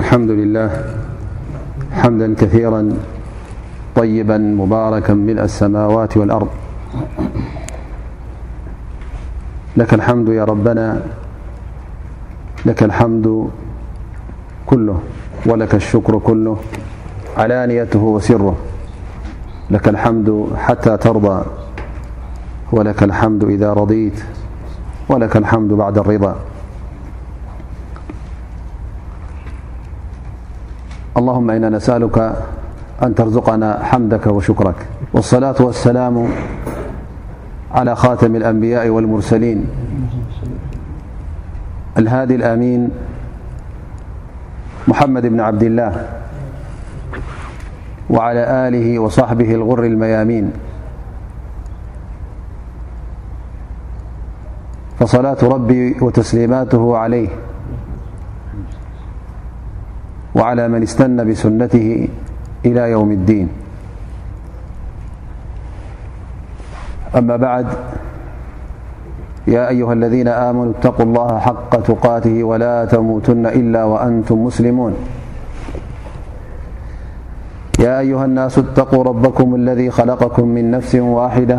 الحمد لله حمدا كثيرا طيبا مباركا ملء السماوات والأرض لك الحمد يا ربنا لك الحم له ولك الشكر كله علانيته وسره لك الحمد حتى ترضى ولك الحمد إذا رضيت ولك الحمد بعد الرضا اللهم إنا نسألك أن ترزقنا حمدك وشكرك والصلاة والسلام على خاتم الأنبياء والمرسلين الهادي الأمين محمد بن عبد الله وعلى آله وصحبه الغر الميامين فصلاة ربي وتسليماته عليه وعلى من استن بسنته إلى يوم الدين أما بعد يا أيها الذين آمنوا اتقوا الله حق تقاته ولا تموتن إلا وأنتم مسلمون يا أيها الناس اتقوا ربكم الذي خلقكم من نفس واحدة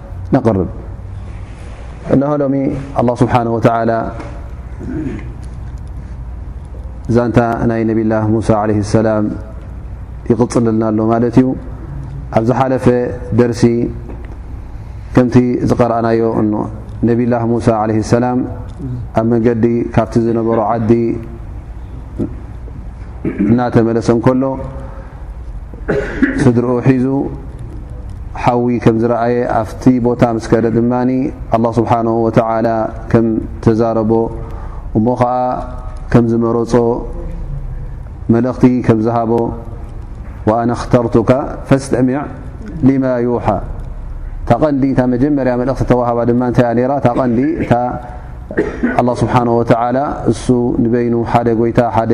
ነቕርብ እነሆ ሎሚ ኣላ ስብሓን ወተላ ዛንታ ናይ ነብላ ሙሳ ለ ሰላም ይቕፅልልና ኣሎ ማለት እዩ ኣብ ዝሓለፈ ደርሲ ከምቲ ዝቐረእናዮ ነብላ ሙሳ ለ ሰላም ኣብ መንገዲ ካብቲ ዝነበሮ ዓዲ እናተመለሰ እንከሎ ስድርኡ ሒዙ ሓዊ ከም ዝረኣየ ኣብቲ ቦታ ምስ ከደ ድማ ኣላ ስብሓን ወተላ ከም ተዛረቦ እሞ ከዓ ከም ዝመረፆ መልእኽቲ ከም ዝሃቦ ወኣነ ክተርቱካ ፈስተሚዕ ሊማ ይውሓ እታ ቐንዲ እታ መጀመርያ መልእኽቲ ተዋህባ ድማ እንታይያ ነራ እታ ቐንዲ እታ ኣላ ስብሓን ወተላ እሱ ንበይኑ ሓደ ጎይታ ሓደ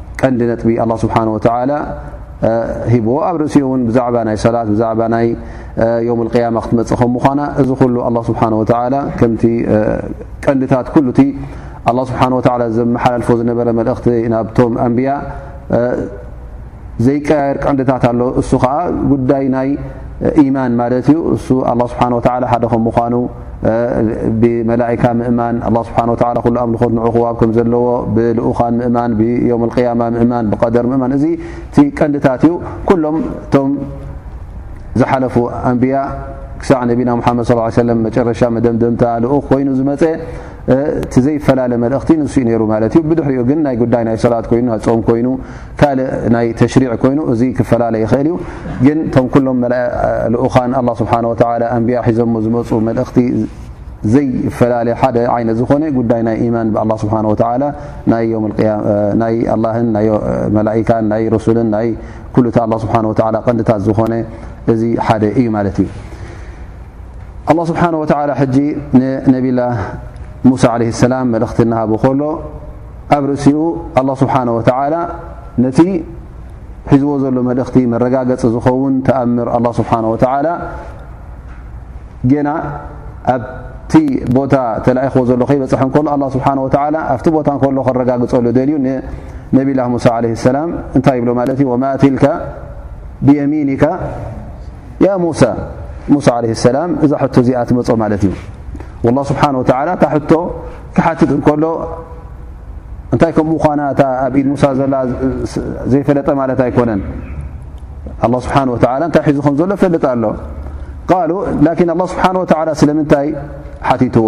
ቀንዲ ነጥቢ ኣላ ስብሓን ወተላ ሂብዎ ኣብ ርእሲኡ እውን ብዛዕባ ናይ ሰላት ብዛዕባ ናይ ዮም ልቅያማ ክትመፅእ ከም ምኳና እዚ ኩሉ ኣላ ስብሓን ወተላ ከምቲ ቀንዲታት ኩሉ እቲ ኣላ ስብሓን ወተላ ዘመሓላልፎ ዝነበረ መልእኽቲ ናብቶም ኣንብያ ዘይቀያየር ቀንዲታት ኣሎ እሱ ከዓ ጉዳይ ናይ ኢማን ማለት እዩ እሱ ኣላ ስብሓን ወተላ ሓደ ከም ምኳኑ ብመላካ ምእማን ኣ ስብሓ ኩሉ ኣምልኾት ን ክዋብ ከም ዘለዎ ብልኡኻን ምእማን ብዮም ያማ ምእማን ብቀደር ምእማን እዚ እቲ ቀንድታት እዩ ኩሎም እቶም ዝሓለፉ ኣንብያ ክሳዕ ነቢና ሓመድ ስ መጨረሻ መደምደምታ ልኡኽ ኮይኑ ዝመፀ እቲ ዘይፈላለ መልእኽቲ ንሱ ዩ ነይሩ ማለት እዩ ብድሕሪኡ ግን ናይ ጉዳይ ናይ ሰላት ኮይኑ ናይ ፆም ኮይኑ ካልእ ናይ ተሽሪዕ ኮይኑ እዚ ክፈላለ ይኽእል እዩ ግን እቶም ኩሎም ልኡኻን ኣላ ስብሓን ወተላ ኣንቢያ ሒዞሞ ዝመፁ መልእኽቲ ዘይፈላለ ሓደ ዓይነት ዝኾነ ጉዳይ ናይ ኢማን ብኣላ ስብሓን ወተላ ናይ ዮም ያ ናይ ኣላህን ናይ መላኢካን ናይ ረሱልን ናይ ኩሉቲ ኣላ ስብሓን ወተላ ቀንዲታት ዝኾነ እዚ ሓደ እዩ ማለት እዩ ኣላህ ስብሓን ወተዓላ ሕጂ ንነብላ ሙሳ ዓለህ ሰላም መልእኽቲ እናሃቡ ከሎ ኣብ ርእሲኡ ኣላ ስብሓን ወተዓላ ነቲ ሒዝዎ ዘሎ መልእኽቲ መረጋገፂ ዝኸውን ተኣምር ኣላ ስብሓን ወተዓላ ጌና ኣብቲ ቦታ ተላኢኽዎ ዘሎ ከይበፅሐ ከሎ ኣላ ስብሓን ወተዓላ ኣብቲ ቦታ ከሎ ከረጋግፀሉ ደልዩ ንነብላ ሙሳ ዓለ ሰላም እንታይ ይብሎ ማለት እዩ ወማ ትልካ ብየሚኒካ ያ ሙሳ ሙሳ ዓለይሂ ሰላም እዛ ሕቶ እዚኣ ትመጾ ማለት እዩ ወላህ ስብሓን ወተዓላ እታ ሕቶ ክሓትት እንከሎ እንታይ ከም ምዃና እታ ኣብ ኢድ ሙሳ ዘላ ዘይፈለጠ ማለት ኣይኮነን ኣላ ስብሓን ወተዓላ እንታይ ሒዙ ከም ዘሎ ፈልጥ ኣሎ ቃሉ ላኪን ኣላ ስብሓን ወተዓላ ስለምንታይ ሓቲትዎ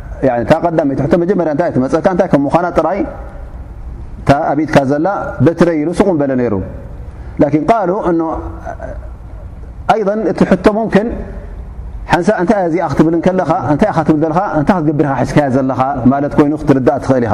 ያኒ እታ ቀዳመይቲ ሕቶ መጀመርያ እንታይ ትመፀካ እንታይ ከም ምዃና ጥራይ እታ ኣብትካ ዘላ በትረይ ኢሉ ሱቕ በለ ነይሩ ላኪን ቃሉ እ ኣይን እቲ ሕቶ ሙምክን ሓንሳ እንታይ እያ እዚኣ ክትብል ከለኻ እንታይ ኢኻ ትብል ዘለኻ እንታይ ክትገብርካ ሒዝካያ ዘለኻ ማለት ኮይኑ ክትርዳእ ትኽእል ኢኻ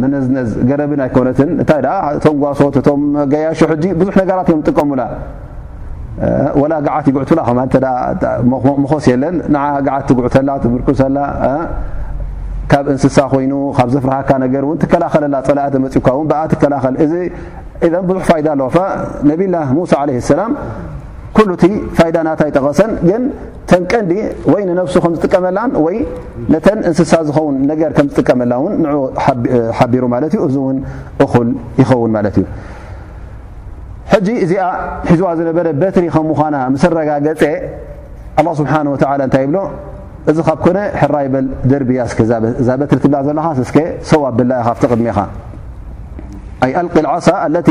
መነዝነዝ ገረብን ኣይኮነትን እታይ እቶም ጓሶት እቶም ገያሹ ሕጂ ብዙሕ ነገራት እዮም ዝጥቀሙላ ወላ ግዓት ይግዕቱላ ከ መኾስ የለን ን ግዓት ትጉዕተላ ትብርኩሰላ ካብ እንስሳ ኮይኑ ካብ ዘፍርሃካ ነገር እውን ትከላኸለላ ፀላእ ተመፅካ ውን ብኣ ትከላኸል እዚ ብዙሕ ፋይዳ ኣለዎ ነብላ ሙሳ ለ ሰላም ኩሉ እቲ ፋይዳ ናታ ይጠቐሰን ግን ከም ቀንዲ ወይ ንነብሱ ከም ዝጥቀመላን ወይ ነተን እንስሳ ዝኸውን ነገር ከም ዝጥቀመላ ውን ን ሓቢሩ ማለት እዩ እዚ እውን እኹል ይኸውን ማለት እዩ ሕጂ እዚኣ ሒዝዋ ዝነበረ በትሪ ከም ምዃና ምስ ኣረጋገፀ ኣላ ስብሓን ወተላ እንታይ ይብሎ እዚ ካብ ኮነ ሕራ ይበል ደርቢያ ስከ እዛ በትሪ ትብላ ዘለኻ ስስከ ሰው ኣበላ ኢ ካብቲ ቅድሜኻ ኣይ ኣልቂ ዓሳ ኣለቲ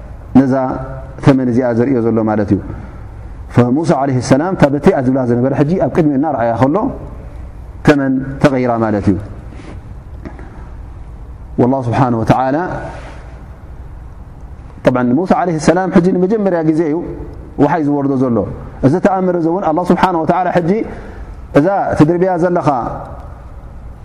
ነዛ ተመን እዚኣ ዘርእዮ ዘሎ ማለት እዩ ሙሳ ዓለ ሰላም እታ በቲ ኣ ዝብላ ዝነበረ ሕጂ ኣብ ቅድሚኡ እናርኣያ ከሎ ተመን ተቐይራ ማለት እዩ ላ ስብሓን ወተላ ብ ሙሳ ዓለ ሰላም ሕጂ ንመጀመርያ ግዜ እዩ ውሓይ ዝወርዶ ዘሎ እዚ ተኣምር እዚ እውን ኣላ ስብሓን ወተላ ሕጂ እዛ ትድርብያ ዘለኻ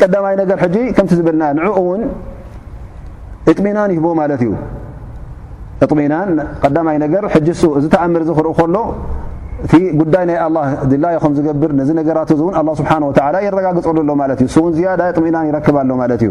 ቀዳማይ ነገር ሕጂ ከምቲ ዝበልና ንዕኡ እውን እጥሚናን ይህቦ ማለት እዩ እጥሚናን ቀዳማይ ነገር ሕጂ እሱ እዚ ተኣምር እዚ ክርኢ ከሎ እቲ ጉዳይ ናይ ኣላ ድላዮ ከም ዝገብር ነዚ ነገራት እዚ እውን ኣላ ስብሓን ወተላ የረጋግፀሉ ኣሎ ማለት እዩ እሱ እውን ዝያዳ እጥሚናን ይረክብ ኣሎ ማለት እዩ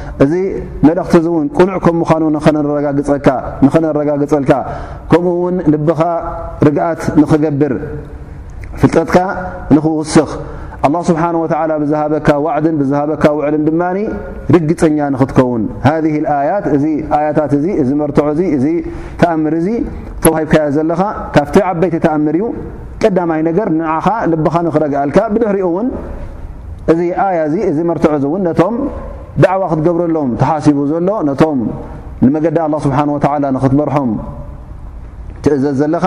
እዚ መልእኽቲ እዚ እውን ቅኑዕ ከም ምዃኑ ንኸነረጋግፀካ ንኸነረጋግፀልካ ከምኡ እውን ልብኻ ርግኣት ንኽገብር ፍልጠትካ ንኽውስኽ ኣላህ ስብሓን ወተዓላ ብዝሃበካ ዋዕድን ብዝሃበካ ውዕልን ድማ ርግፀኛ ንኽትከውን ሃذ ኣያት እዚ ኣያታት እዚ እዚ መርትዖ እዚ እዚ ተኣምር እዚ ተዋሂብካዮ ዘለኻ ካብቲ ዓበይቲ ተኣምር እዩ ቀዳማይ ነገር ንዓኻ ልብኻ ንኽረግኣልካ ብድሕሪኡ እውን እዚ ኣያ እዚ እዚ መርትዖ እዚ እውን ነቶም ዳዕዋ ክትገብረሎም ተሓሲቡ ዘሎ ነቶም ንመገዲ ኣላ ስብሓን ወተዓላ ንኽትበርሖም ትእዘዝ ዘለኻ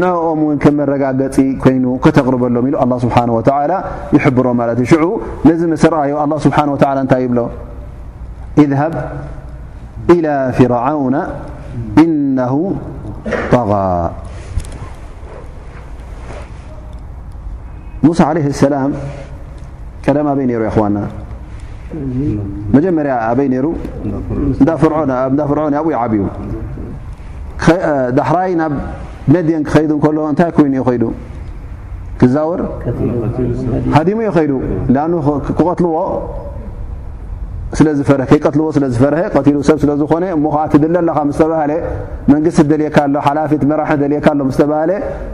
ንኦም እውን ከም መረጋገፂ ኮይኑ ከተቕርበሎም ኢሉ ኣላ ስብሓን ወተዓላ ይሕብሮ ማለት እዩ ሽዑ ነዚ ምስ ርኣዮ ኣላ ስብሓን ወተዓላ እንታይ ይብሎ እዝሃብ ኢላ ፍርዓውና እነሁ ጠቓ ሙሳ ዓለህ ሰላም ቀደም ኣበይ ነይሩ የኽዋና መጀመርያ ኣበይ ነይሩ እዳ ፍርዖን ኣብኡ ይዓብዩ ዳሕራይ ናብ መድየን ክኸይዱ እንከሎ እንታይ ኮይኑ ዩ ኸይዱ ክዛወር ሃዲሙ ዩ ኸይዱ ኣ ክቐትልዎ ስለዝፈረ ከይቀትልዎ ስለ ዝፈርሀ ቀትሉ ሰብ ስለ ዝኾነ እሞ ከዓ ትድለ ኣለኻ ምስ ተባህለ መንግስቲ ደልካ ኣሎ ሓላፊት መራሒ ደልካ ኣሎ ምስ ተባህለ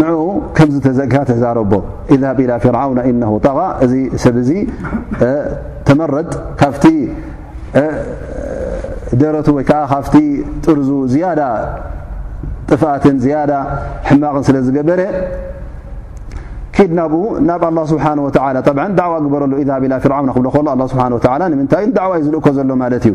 ንዕኡ ከምዚ ተዘግካ ተዛረቦ ኢዝሃብ ኢላ ፍርዓውና ኢነሁ ጠቓ እዚ ሰብ እዚ ተመረጥ ካብቲ ደረቱ ወይ ከዓ ካብቲ ጥርዙ ዝያዳ ጥፍኣትን ዝያዳ ሕማቕን ስለ ዝገበረ ኪድ ናብኡ ናብ ኣላ ስብሓን ወተላ ጠብ ዳዕዋ ግበረሉ ኢዛ ቢላ ፍርዓውና ክብሎ ከሎ ኣላ ስብሓን ወተላ ንምንታይ ዳዕዋ እዩ ዝልእኮ ዘሎ ማለት እዩ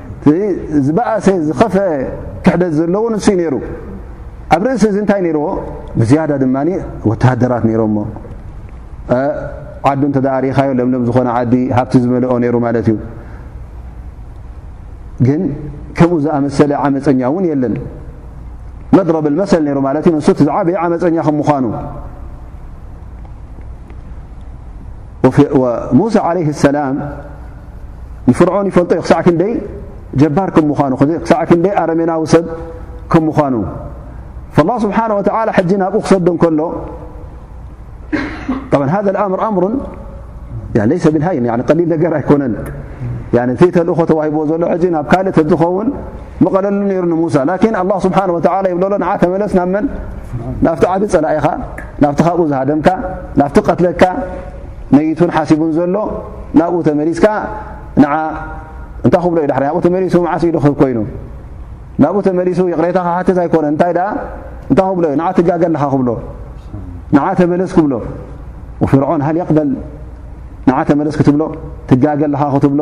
እቲ ዝበኣሰ ዝኸፍአ ክሕደት ዘለዎ ንሱ እዩ ነይሩ። ኣብ ርእሲ እዚ እንታይ ነይርዎ ብዝያዳ ድማ ወተሃደራት ነይሮሞ ዓዱ እንተ ሪኻዮ ለምለም ዝኾነ ዓዲ ሃብቲ ዝመልኦ ነይሩ ማለት እዩ ግን ከምኡ ዝኣመሰለ ዓመፀኛ እውን የለን መድረብል መሰል ነይሩ ማለት እዩ ንሱ እቲ ዝዓበየ ዓመፀኛ ከም ምኳኑ ሙሳ ዓለይህ ሰላም ንፍርዖን ይፈልጦ ዩ ክሳዕ ክንደይ ጀባር ከም ምዃኑ ክሳዕ ክንደይ ኣረሜናዊ ሰብ ከም ምዃኑ ላ ስብሓን ወተላ ሕጂ ናብኡ ክሰዶ ከሎ ብ ሃ ኣምር ኣምሩ ለይሰ ብልሃይ ቀሊል ነገር ኣይኮነን ተልእኾ ተዋሂብዎ ዘሎ ሕጂ ናብ ካልእ ተዝኸውን ምቐለሉ ነይሩ ንሙሳ ላኪን ኣላ ስብሓን ወተላ ይብለሎ ንዓ ተመለስ ናብ መን ናብቲ ዓዲ ፀላኢኻ ናብቲ ካብኡ ዝሃደምካ ናብቲ ቀትለካ ነይቱን ሓሲቡን ዘሎ ናብኡ ተመሊስካ ንዓ እንታይ ክብሎ እዩ ዳሕሪ ናብኡ ተመሊሱ መዓስ ኢሉ ክህብ ኮይኑ ናብኡ ተመሊሱ ይቕሬታ ክሓትት ኣይኮነ እንታይ ደኣ እንታይ ክብሎ እዩ ንዓ ትጋገለኻ ክብሎ ንዓ ተመለስ ክብሎ ፍርዖን ሃል የቕበል ንዓ ተመለስ ክትብሎ ትጋገለኻ ክትብሎ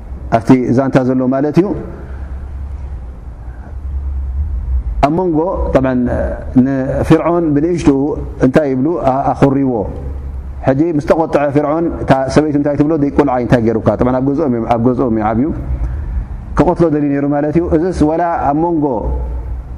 ኣብቲ ዛንታ ዘሎ ማለት እዩ ኣብ መንጎ ንፍርዖን ብንእሽት እንታይ ይብሉ ኣኽርዎ ሕጂ ምስ ተቆጥዐ ፍርዖን እታ ሰበይቱ እንታይ ትብሎ ዘይቁልዓ እንታይ ገይሩካ ኣብ ገዝኦም እዮም ኣብ ገዝኦም ይዓብዩ ክቐትሎ ደልዩ ነይሩ ማለት እዩ እዚስ ወላ ኣብ መንጎ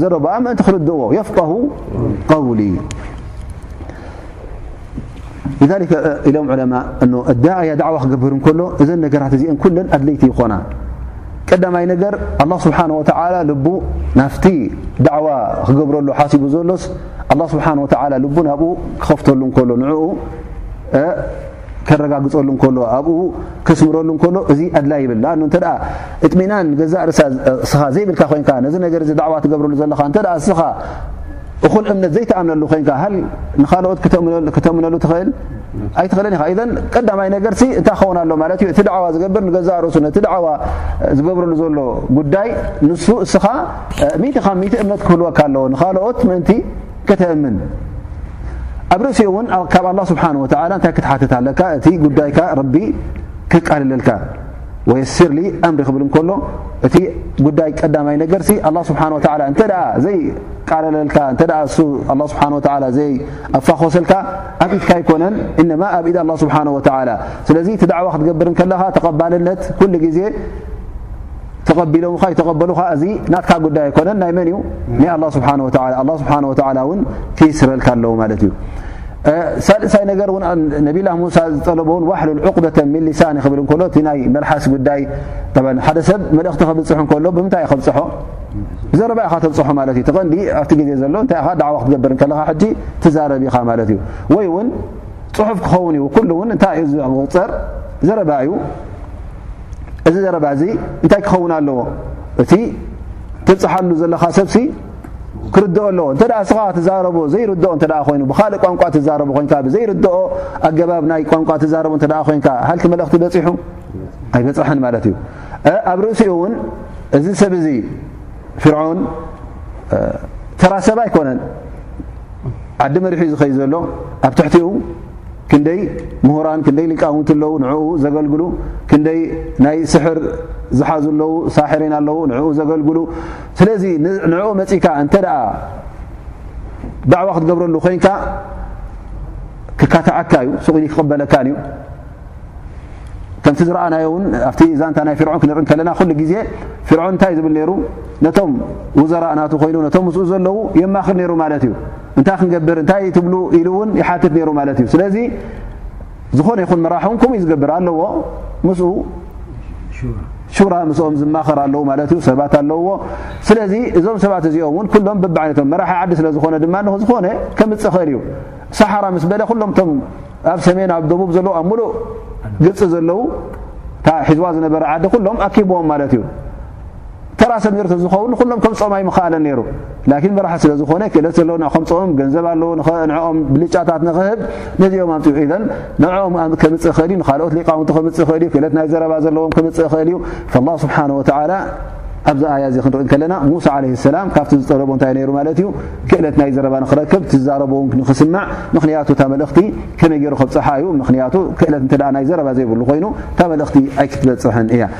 ዘረባኣ ምእንቲ ክርድእዎ የፍቀሁ ቀውሊ ذሊከ ኢሎም ዑለማ ዳዕያ ዳዕዋ ክገብር እንከሎ እዘን ነገራት እዚአን ኩለን ኣድለይቲ ይኾና ቀዳማይ ነገር ኣላ ስብሓን ወተዓላ ልቡ ናፍቲ ዳዕዋ ክገብረሉ ሓሲቡ ዘሎስ ኣላ ስብሓን ወተዓላ ልቡ ናብኡ ክኸፍተሉ እንከሎ ንዕኡ ከረጋግጸሉ እንከሎ ኣብኡ ከስምረሉ እንከሎ እዚ ኣድላይ ይብል ኣኑ እንተ እጥሚናን ገዛእ ርሳ እስኻ ዘይብልካ ኮንካ ነዚ ነገር እዚ ዳዕዋ ትገብርሉ ዘለኻ እንተ እስኻ እኹል እምነት ዘይተኣምነሉ ኮንካ ሃል ንካልኦት ክተምነሉ ትኽእል ኣይትኽእልን ኢኻ ኢዘን ቀዳማይ ነገርሲ እንታይ ክኸውን ኣሎ ማለት እዩ እቲ ዳዕዋ ዝገብር ንገዛእ ርእሱ ነቲ ዳዕዋ ዝገብርሉ ዘሎ ጉዳይ ንሱ እስኻ ሚእቲ ካብ ሚእቲ እምነት ክህልወካ ኣለዎ ንካልኦት ምእንቲ ከተእምን ኣብ ርእሲኡ እውን ካብ ኣላ ስብሓን ወተላ እንታይ ክትሓትት ኣለካ እቲ ጉዳይካ ረቢ ክቃልለልካ ወየሲርሊ ኣምሪ ክብል እንከሎ እቲ ጉዳይ ቀዳማይ ነገርሲ ኣላ ስብሓን ወተላ እንተ ዘይቃለለልካ እተ እሱ ኣ ስብሓን ወላ ዘይኣፋኾሰልካ ኣብ ኢትካ ኣይኮነን እነማ ኣብ ኢድ ኣላ ስብሓን ወተላ ስለዚ እቲ ዳዕዋ ክትገብር ከለኻ ተቐባልነት ኩሉ ግዜ ተቐቢሎምኻ ኣይተቐበሉኻ እዚ ናትካ ጉዳይ ኣይኮነን ናይ መን እዩ ናይ ኣላ ስብሓን ወላ ኣላ ስብሓን ወላ እውን ክይስረልካ ኣለዉ ማለት እዩ ሳልሳይ ነገር ን ነብላ ሙሳ ዝጠለቦ ውን ዋሕሉ ዑቅበተ ምን ሊሳኒ ክብል ከሎ እቲ ናይ መልሓስ ጉዳይ ሓደ ሰብ መልእኽቲ ክብፅሑ ከሎ ብምንታይ ዩ ከብፅሖ ብዘረባ ኢኻ ተብፅሖ ማለት እዩ ተቐንዲ ኣብቲ ግዜ ዘሎ እንታይ ኻ ዳዕዋ ክትገብር ከለኻ ሕጂ ትዛረብ ኢኻ ማለት እዩ ወይ እውን ፅሑፍ ክኸውን እዩ ኩሉ እውን እንታይ እዩ ዝወፀር ዘረባ እዩ እዚ ዘረባ እዚ እንታይ ክኸውን ኣለዎ እቲ ትብፅሓሉ ዘለኻ ሰብሲ ክርድኦ ኣለዎ እተ ስኻ ትዛረቦ ዘይርድኦ እተ ኮይኑ ብካልእ ቋንቋ ትዛረቡ ኮንካ ብዘይርድኦ ኣገባብ ናይ ቋንቋ ትዛረቡ እተ ኮንካ ሃልቲ መልእኽቲ በፂሑ ኣይበፅሐን ማለት እዩ ኣብ ርእሲኡ እውን እዚ ሰብ እዚ ፍርዖን ተራሰብ ኣይኮነን ዓዲ መሪሒ ዝኸይ ዘሎ ኣብ ትሕቲኡ ክንደይ ምሁራን ክንደይ ሊቃውንቲ ኣለዉ ንዕኡ ዘገልግሉ ክንደይ ናይ ስሕር ዝሓዙ ኣለዉ ሳሕሪን ኣለዉ ንዕኡ ዘገልግሉ ስለዚ ንዕኡ መፅእካ እንተ ደኣ ዳዕዋ ክትገብረሉ ኮንካ ክካትዓካ እዩ ሱቕኒ ክቕበለካን እዩ ከምቲ ዝረኣናዮ እውን ኣብቲ ዛንታ ናይ ፍርዖን ክንርኢ ከለና ኩሉ ግዜ ፍርዖን እንታይ ዝብል ነይሩ ነቶም ውዘራእ ናቱ ኮይኑ ነቶም ምስኡ ዘለዉ የማኽር ነይሩ ማለት እዩ እንታይ ክንገብር እንታይ ትብሉ ኢሉ እውን ይሓትት ነይሩ ማለት እዩ ስለዚ ዝኾነ ይኹን መራሕ ውን ከምኡዩ ዝገብር ኣለዎ ምስ ሹራ ምስኦም ዝማኸር ኣለዉ ማለት እዩ ሰባት ኣለውዎ ስለዚ እዞም ሰባት እዚኦም እውን ኩሎም ብብዓይነቶም መራሒ ዓዲ ስለ ዝኾነ ድማ ዝኾነ ከምፅኽእል እዩ ሳሓራ ምስ በለ ኩሎም እቶም ኣብ ሰሜን ኣብ ደቡብ ዘለዉ ኣብ ሙሉእ ግብፂ ዘለዉ እታ ሒዝዋ ዝነበረ ዓዲ ኩሎም ኣኪብዎም ማለት እዩ ተራ ሰብ ነሩ ዝኸውን ንኩሎም ከምፅኦም ኣይምኸኣለን ነይሩ ላኪን መራሒ ስለ ዝኾነ ክእለት ዘለውና ከምፅኦም ገንዘብ ኣለዎ ንኦም ብልጫታት ንኽህብ ነዚኦም ኣምፅኡ ኢዘን ንኦም ከምፅእ ኽእል እዩ ንካልኦት ሊቃውንቲ ከምፅእ ኽእል እዩ ክእለት ናይ ዘረባ ዘለዎም ክምፅእ ኽእል እዩ ላ ስብሓን ወተላ ኣብዚ ኣያ እዚ ክንርኢ ከለና ሙሳ ዓለ ሰላም ካብቲ ዝጠለቦ እንታይ ነይሩ ማለት እዩ ክእለት ናይ ዘረባ ንክረክብ ትዛረቦውን ንክስማዕ ምክንያቱ እታ መልእኽቲ ከመይ ገይሩ ከብፅሓ እዩ ምክንያቱ ክእለት እንተ ናይ ዘረባ ዘይብሉ ኮይኑ እታ መልእኽቲ ኣይክትበፅሕን እያ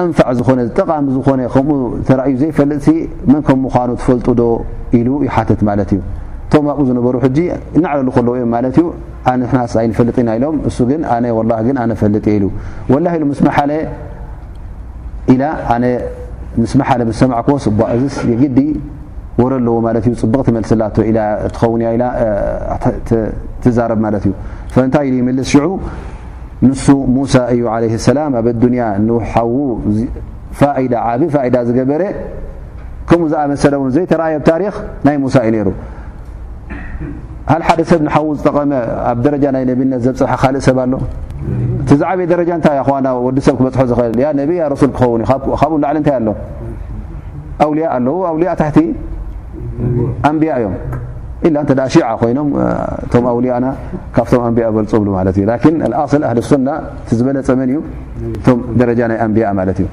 ኣንፋዕ ዝኾነ ጠቓሚ ዝኾነ ከምኡ ተራእዩ ዘይፈልጥሲ መን ከም ምዃኑ ትፈልጡ ዶ ኢሉ ይሓትት ማለት እዩ እቶም ኣብኡ ዝነበሩ ሕጂ እናዕለሉ ከለዉ እዮም ማለት እዩ ኣንሕናስ ኣይንፈልጥ ኢና ኢሎም እሱ ግን ኣነ ወላ ግን ኣነ ፈልጥ እየ ኢሉ ወላ ኢሉ ምስ መሓለ ኢላ ኣነ ምስ መሓለ ምስ ሰማዕክዎስ እባ እዚስ የግዲ ወረ ኣለዎ ማለት እዩ ፅብቕ ትመልስላቶ ኢላ ትኸውን እያ ኢላ ትዛረብ ማለት እዩ ፈእንታይ ኢሉ ይምልስ ሽዑ ንሱ ሙሳ እዩ ዓለይህ ሰላም ኣብ ኣዱንያ ንሓዉ ፋይዳ ዓብ ፋይዳ ዝገበረ ከምኡ ዝኣመሰለ እውን ዘይተረኣየ ብ ታሪኽ ናይ ሙሳ እዩ ነይሩ ሃል ሓደ ሰብ ንሓዉ ዝጠቐመ ኣብ ደረጃ ናይ ነብነት ዘብፅሐ ካልእ ሰብ ኣሎ እቲ ዝዓበየ ደረጃ እንታይ ኳና ወዲ ሰብ ክበፅሖ ዝኽእል ያ ነብ ያ ረሱል ክኸውን እዩ ካብኡ ላዕሊ እንታይ ኣሎ ኣውልያ ኣለዉ ኣውልያ ታሕቲ ኣንብያ እዮም እ ሺ ኮይኖም ቶም ኣውልያና ካብቶም ኣንብያ በልፁ ብሉ ማለት እዩ ላን ኣስል ኣህሊ ሱና እቲ ዝበለፀ መን እዩ ቶም ደረጃ ናይ ኣንብያ ማለት እዩ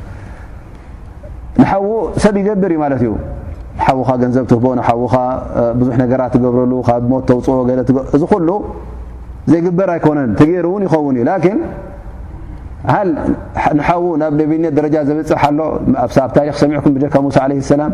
ንሓዉ ሰብ ይገብር እዩ ማለት እዩ ሓዉካ ገንዘብ ትህቦ ንሓዉካ ብዙሕ ነገራት ትገብረሉ ካብ ሞት ተውፅኦ ገለ እዚ ኩሉ ዘይግበር ኣይኮነን ተገይሩ እውን ይኸውን እዩ ላኪን ሃል ንሓዉ ናብ ነብይነት ደረጃ ዘብፅሕ ኣሎ ኣብታሪክ ሰሚዕኩም ብጀካ ሙሳ ዓለ ሰላም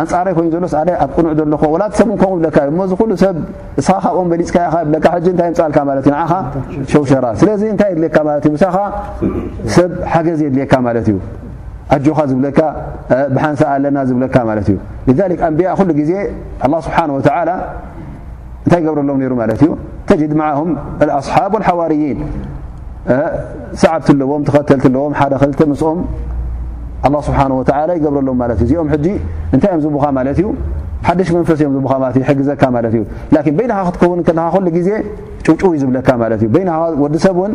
ኣንጻረይ ኮይኑ ዘሎስ ኣነ ኣብ ቅኑዕ ዘለኹ ወላ እቲ ሰብ ን ከምኡ ብለካ እዩ እሞ እዚ ኩሉ ሰብ እስኻ ካብኦም በሊፅካ ኢኻ ብለካ ሕጂ እንታይ የምፃእልካ ማለት እዩ ንዓኻ ሸውሸራ ስለዚ እንታይ የድልየካ ማለት እዩ ምሳኻ ሰብ ሓገዝ የድልየካ ማለት እዩ ኣጆኻ ዝብለካ ብሓንሳእ ኣለና ዝብለካ ማለት እዩ ذሊክ ኣንቢያ ኩሉ ግዜ ኣላ ስብሓን ወተዓላ እንታይ ይገብረሎም ነይሩ ማለት እዩ ተጅድ ማዓም ኣስሓብ ወልሓዋርይን ሰዓብቲ ኣለዎም ተኸተልቲ ኣለዎም ሓደ ክልተ ምስኦም ኣላ ስብሓን ወተላ ይገብረሎም ማለት እዩ እዚኦም ሕጂ እንታይ እዮም ዝቡኻ ማለት እዩ ሓደሽ መንፈስ እዮም ዝቡኻ ማለት እዩ ሕግዘካ ማለት እዩ ላኪን በይናኻ ክትከውን ከለካ ኩሉ ግዜ ጭውጭው ዝብለካ ማለት እዩ በይናኻ ወዲ ሰብ እውን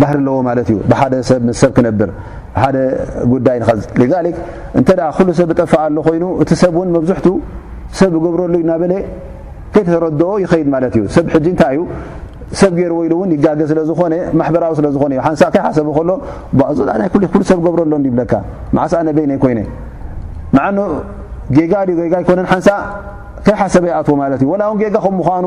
ባህሪ ኣለዎ ማለት እዩ ብሓደ ሰብ ምስ ሰብ ክነብር ሓደ ጉዳይ ንኸ ሊክ እንተ ኩሉ ሰብ እጠፋእ ኣሎ ኮይኑ እቲ ሰብ እውን መብዝሕቱ ሰብ እገብረሉ እናበለ ከይተረድኦ ይኸይድ ማለት እዩ ሰብ ሕጂ እንታይ እዩ ሰብ ገይርዎ ኢሉ እውን ይጋገ ስለ ዝኾነ ማሕበራዊ ስለ ዝኾነ እዩ ሓንሳእ ከይሓሰቡ ከሎ ዞናይ ኩሉ ሰብ ገብረ ኣሎ ይብለካ ማዓስኣ ነበይነይ ኮይነ መዓኑ ጌጋ ድዩ ጌጋ ኣይኮነን ሓንሳእ ከይሓሰበ ይኣትዎ ማለት እዩ ወላ እውን ጌጋ ከም ምዃኑ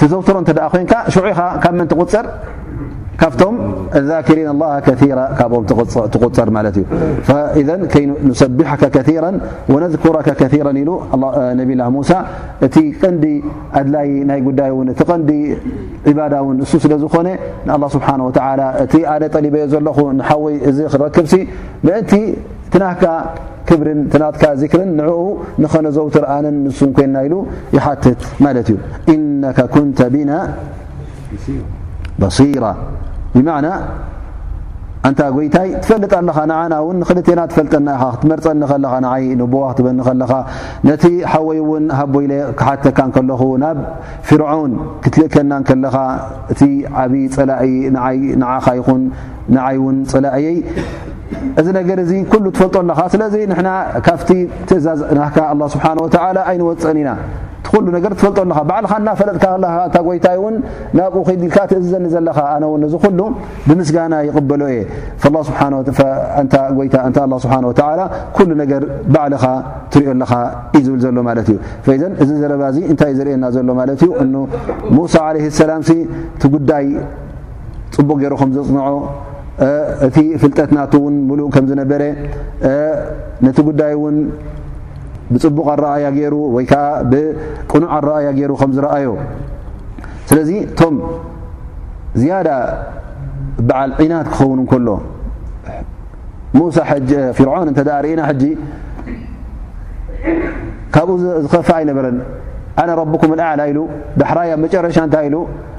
ትዘውትሮ እንተ ኮንካ ሽዑ ኢኻ ካብ መን ትቁፅር ካብቶም ذኪሪን ላ ከራ ካብኦም ትቁፅር ማለት እዩ ኑሰቢሓካ ከራ ወነذኩረካ ከራ ኢሉ ነብ ላ ሙሳ እቲ ቀንዲ ኣድላይ ናይ ጉዳይ ውን እቲ ቀንዲ ዕባዳ ውን እሱ ስለ ዝኾነ ንኣ ስብሓ እቲ ኣነ ጠሊበዮ ዘለኹ ንሓወይ እዚ ክረክብሲ ምእንቲ እቲ ናትካ ክብርን እቲ ናትካ ዚክርን ንዕኡ ንኸነዘውትር ኣነን ንሱን ኮይንና ኢሉ ይሓትት ማለት እዩ እነካ ኩንተ ብና በሲራ ብማዕና ኣንታ ጎይታይ ትፈልጥ ኣለኻ ንዓና እውን ንክልቴና ትፈልጠና ኢኻ ክትመርፀኒ ከለኻ ንዓይ ንቦዋ ክትበኒ ከለኻ ነቲ ሓወይ እውን ሃቦ ኢለ ክሓተካ ከለኹ ናብ ፍርዖን ክትልእከና ከለኻ እቲ ዓብዪ ፀላኢ ንዓኻ ይኹን ንዓይ እውን ፀላእየይ እዚ ነገር እዚ ኩሉ ትፈልጦ ኣለኻ ስለዚ ንሕና ካብቲ ትእዛዝ ናካ ኣላ ስብሓን ወተላ ኣይንወፅእን ኢና እቲ ኩሉ ነገር ትፈልጦ ኣለኻ ባዕልኻ እናፈለጥካ ኣለኻ እታ ጎይታይ እውን ናብኡ ክድልካ ትእዝዘኒ ዘለኻ ኣነ ውን እዚ ኩሉ ብምስጋና ይቕበሎ እየ ስብሓእንታ ጎይታ እንተ ኣላ ስብሓን ወተላ ኩሉ ነገር ባዕልኻ ትሪኦ ኣለኻ እዩ ዝብል ዘሎ ማለት እዩ ፈዘን እዚ ዘረባ እዚ እንታይ ዝርእየና ዘሎ ማለት እዩ እኑ ሙሳ ዓለ ሰላም እቲ ጉዳይ ጽቡቕ ገይሩ ከም ዘጽንዖ እቲ ፍልጠት ናቱ እውን ምሉእ ከም ዝነበረ ነቲ ጉዳይ እውን ብጽቡቕ ኣረኣያ ገይሩ ወይ ከዓ ብቅኑዕ ኣረኣያ ገይሩ ከም ዝረኣዮ ስለዚ እቶም ዝያዳ በዓል ዒናት ክኸውን እንከሎ ሙሳ ፍርዖን እንተ ርእና ሕጂ ካብኡ ዝኸፍእ ኣይነበረን ኣነ ረብኩም ኣዕላ ኢሉ ዳሕራይ ኣብ መጨረሻ እንታይ ኢሉ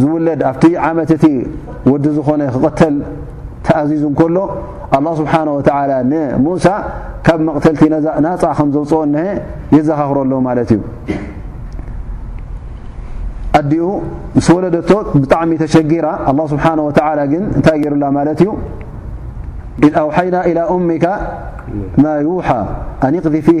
ዝውለድ ኣብቲ ዓመት እቲ ወዲ ዝኾነ ክቕተል ተኣዚዙ እንከሎ ኣላ ስብሓን ወተላ ንሙሳ ካብ መቕተልቲ ናፃ ከም ዘውፅኦ እነሀ የዘኻኽሮ ኣሎ ማለት እዩ ኣዲኡ ምስ ወለደቶ ብጣዕሚ ተሸጊራ ኣላ ስብሓን ወተላ ግን እንታይ ገይሩላ ማለት እዩ ኢድ ኣውሓይና ኢላ ኡሚካ ማ ይውሓ ኣንቕዚ ፊሂ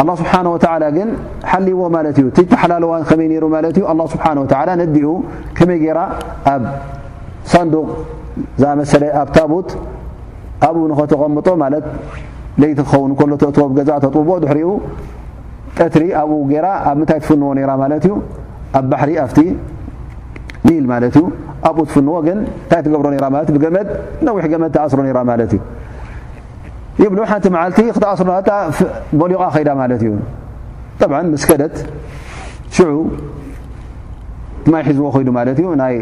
ኣላ ስብሓን ወተላ ግን ሓልይዎ ማለት እዩ እቲ ተሓላለዋ ከመይ ነይሩ ማለት እዩ ኣላ ስብሓን ወተላ ነዲኡ ከመይ ገይራ ኣብ ሳንዱቅ ዝኣመሰለ ኣብ ታቡት ኣብኡ ንኸተቐምጦ ማለት ለይቲ ክኸውን ከሎ ተእትዎ ገዛ ተጥውቦ ድሕሪኡ ቀትሪ ኣብኡ ገይራ ኣብ ምንታይ ትፍንዎ ነራ ማለት እዩ ኣብ ባሕሪ ኣብቲ ኒል ማለት እዩ ኣብኡ ትፍንዎ ግን እንታይ ትገብሮ ራ ማለት ብገመድ ነዊሕ ገመድ ተኣስሮ ነራ ማለት እዩ ይብሉ ሓንቲ መዓልቲ ክትኣስሩና እታ ቦሊቓ ከይዳ ማለት እዩ ጠብዓ ምስ ከደት ሽዑ ማይ ሒዝዎ ከይዱ ማለት እዩ ናይ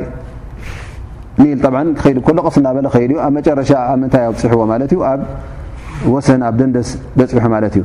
ኒል ጠብዓ ክኸይዱ ከሎ ቀስ እናበለ ከይዱ እዩ ኣብ መጨረሻ ኣብ ምንታይ ኣብፅሕዎ ማለት እዩ ኣብ ወሰን ኣብ ደንደስ በፂሑ ማለት እዩ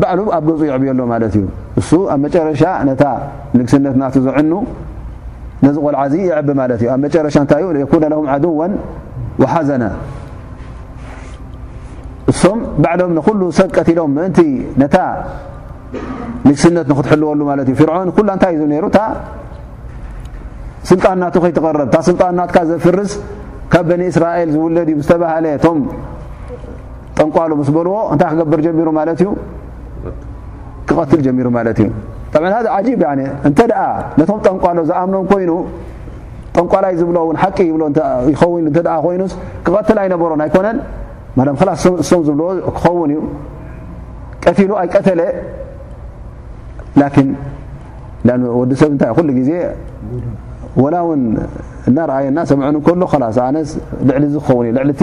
ባዕሉ ኣብ ገጹ የዕብዮ ኣሎ ማለት እዩ እሱ ኣብ መጨረሻ ነታ ንግስነት ናቱ ዘዕኑ ነዚ ቆልዓ እዚ የዕቢ ማለት እዩ ኣብ መጨረሻ እንታይ እዩ የኩነ ለሁም ዓድወን ወሓዘነ እሶም ባዕሎም ንኩሉ ሰብ ቀትሎም ምእንቲ ነታ ንግስነት ንክትሕልወሉ ማለት እዩ ፍርዖን ኩላ እንታይ እዩ ነይሩ እታ ስልጣን ናቱ ከይትቐረብ እታ ስልጣን ናትካ ዘፍርስ ካብ በኒ እስራኤል ዝውለድ እዩ ዝተባሃለ እቶም ጠንቋሉ ምስ በልዎ እንታይ ክገብር ጀሚሩ ማለት እዩ ክቐትል ጀሚሩ ማለት እዩ ብ ዓጂብ እንተ ነቶም ጠንቋሎ ዝኣምኖም ኮይኑ ጠንቋላይ ዝብሎ ውን ሓቂ ይብሎ ይኸውን እ ኮይኑስ ክቐትል ኣይነበሮን ኣይኮነን ማም ክላስ ሶም ዝብልዎ ክኸውን እዩ ቀትሉ ኣይቀተለ ላኪን ወዲ ሰብ እንታይ ኩሉ ግዜ ወላ ውን እናርኣየና ሰምዑን ከሎ ላስ ኣነስ ልዕሊ ዝኸውን እዩ ልዕሊቲ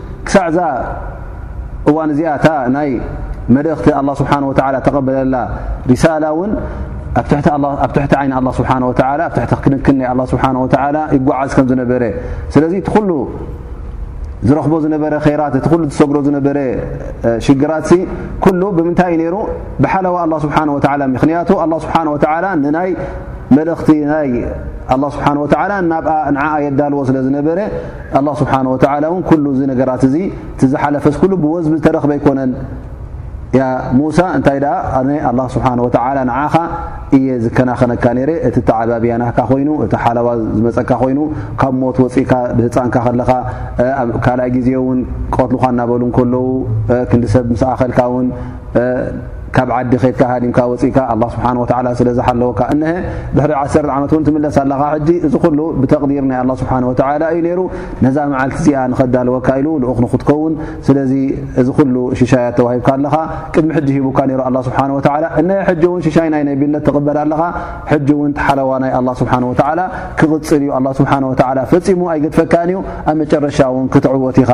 ክሳዕ እዛ እዋን እዚኣ እታ ናይ መልእኽቲ ኣላ ስብሓን ወተላ ተቐበለላ ሪሳላ እውን ኣብ ትሕቲ ዓይኒ ኣላ ስብሓን ወተላ ኣብ ትሕቲ ክንክን ናይ ኣላ ስብሓን ወተላ ይጓዓዝ ከም ዝነበረ ስለዚ እቲ ኩሉ ዝረኽቦ ዝነበረ ራት እቲ ኩሉ ዝሰግሮ ዝነበረ ሽግራት ሲ ኩሉ ብምንታይ ነይሩ ብሓለዋ ኣላ ስብሓን ወተላ ምክንያቱ ኣላ ስብሓን ወተላ ንናይ መልእኽቲ ናይ ኣላ ስብሓን ወተላ ናብኣ ንዓኣ የዳልዎ ስለ ዝነበረ ኣላህ ስብሓን ወተዓላ እውን ኩሉ እዚ ነገራት እዚ እቲ ዝሓለፈስ ኩሉ ብወዝቢ ዝተረኽበ ኣይኮነን ያ ሙሳ እንታይ ደኣ ኣነ ኣላ ስብሓን ወተዓላ ንዓኻ እየ ዝከናኸነካ ነይረ እቲ ተዓባብያ ናካ ኮይኑ እቲ ሓለዋ ዝመፀካ ኮይኑ ካብ ሞት ወፅእካ ብህፃንካ ከለኻ ኣብ ካልኣይ ግዜ እውን ቀትልዃ እናበሉ ከለዉ ክንዲ ሰብ ምስ ኣኸልካ እውን ካብ ዓዲ ከድካ ሃዲምካ ወፅእካ ኣላ ስብሓን ወተላ ስለ ዝሓለወካ እነሀ ድሕሪ ዓሰርተ ዓመት እውን ትምለስ ኣለኻ ሕጂ እዚ ኩሉ ብተቕዲር ናይ ኣላ ስብሓን ወተላ እዩ ነይሩ ነዛ መዓልቲ እዚኣ ንኸዳለወካ ኢሉ ልኡኽ ንክትከውን ስለዚ እዚ ኩሉ ሽሻያ ተዋሂብካ ኣለኻ ቅድሚ ሕጂ ሂቡካ ነይሩ ኣላ ስብሓን ወተላ እነ ሕጂ እውን ሽሻይ ናይ ነቢነት ትቕበል ኣለኻ ሕጂ እውን ተሓለዋ ናይ ኣላ ስብሓን ወተላ ክቕፅል እዩ ኣላ ስብሓን ወተላ ፈፂሙ ኣይገድፈካን እዩ ኣብ መጨረሻ እውን ክትዕወት ኢኻ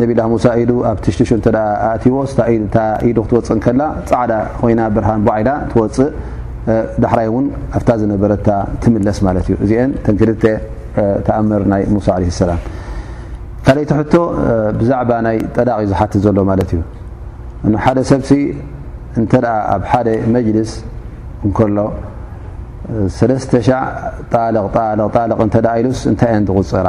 ነቢላ ሙሳ ኢዱ ኣብ ትሽትሹ እተ ኣእትዎ ስታ ኢዱ ክትወፅእ እንከላ ፃዕዳ ኮይና ብርሃን ቧዒላ ትወፅእ ዳሕራይ እውን ኣብታ ዝነበረታ ትምለስ ማለት እዩ እዚአን ተን ክልተ ተኣምር ናይ ሙሳ ለ ሰላም ካልይቲ ሕቶ ብዛዕባ ናይ ጠላቕ እዩ ዝሓትት ዘሎ ማለት እዩ እ ሓደ ሰብሲ እንተ ኣብ ሓደ መጅልስ እንከሎ ሰለስተ ሻዕ ጣልቕ ጣልቕ ጣልቕ እንተ ኢሉስ እንታይ እየን ዝቁፅራ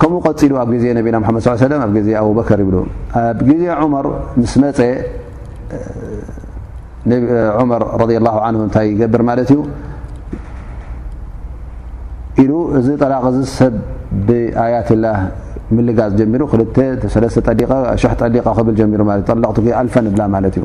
ከምኡ ቀፂሉ ኣብ ግዜ ነቢና ሓመድ ስ ሰለ ኣብ ግዜ ኣቡበከር ይብሉ ኣብ ግዜ ዑመር ምስ መፀ ዑመር ረ ላ ን እንታይ ይገብር ማለት እዩ ኢሉ እዚ ጠላቅ እዚ ሰብ ብኣያትላ ምልጋፅ ጀሚሩ ክልተ ሰለስተ ጠሊቀ ሸሕ ጠሊቀ ክብል ጀሚሩ ማለት ጠለቕቲ ኣልፈ ንብላ ማለት እዩ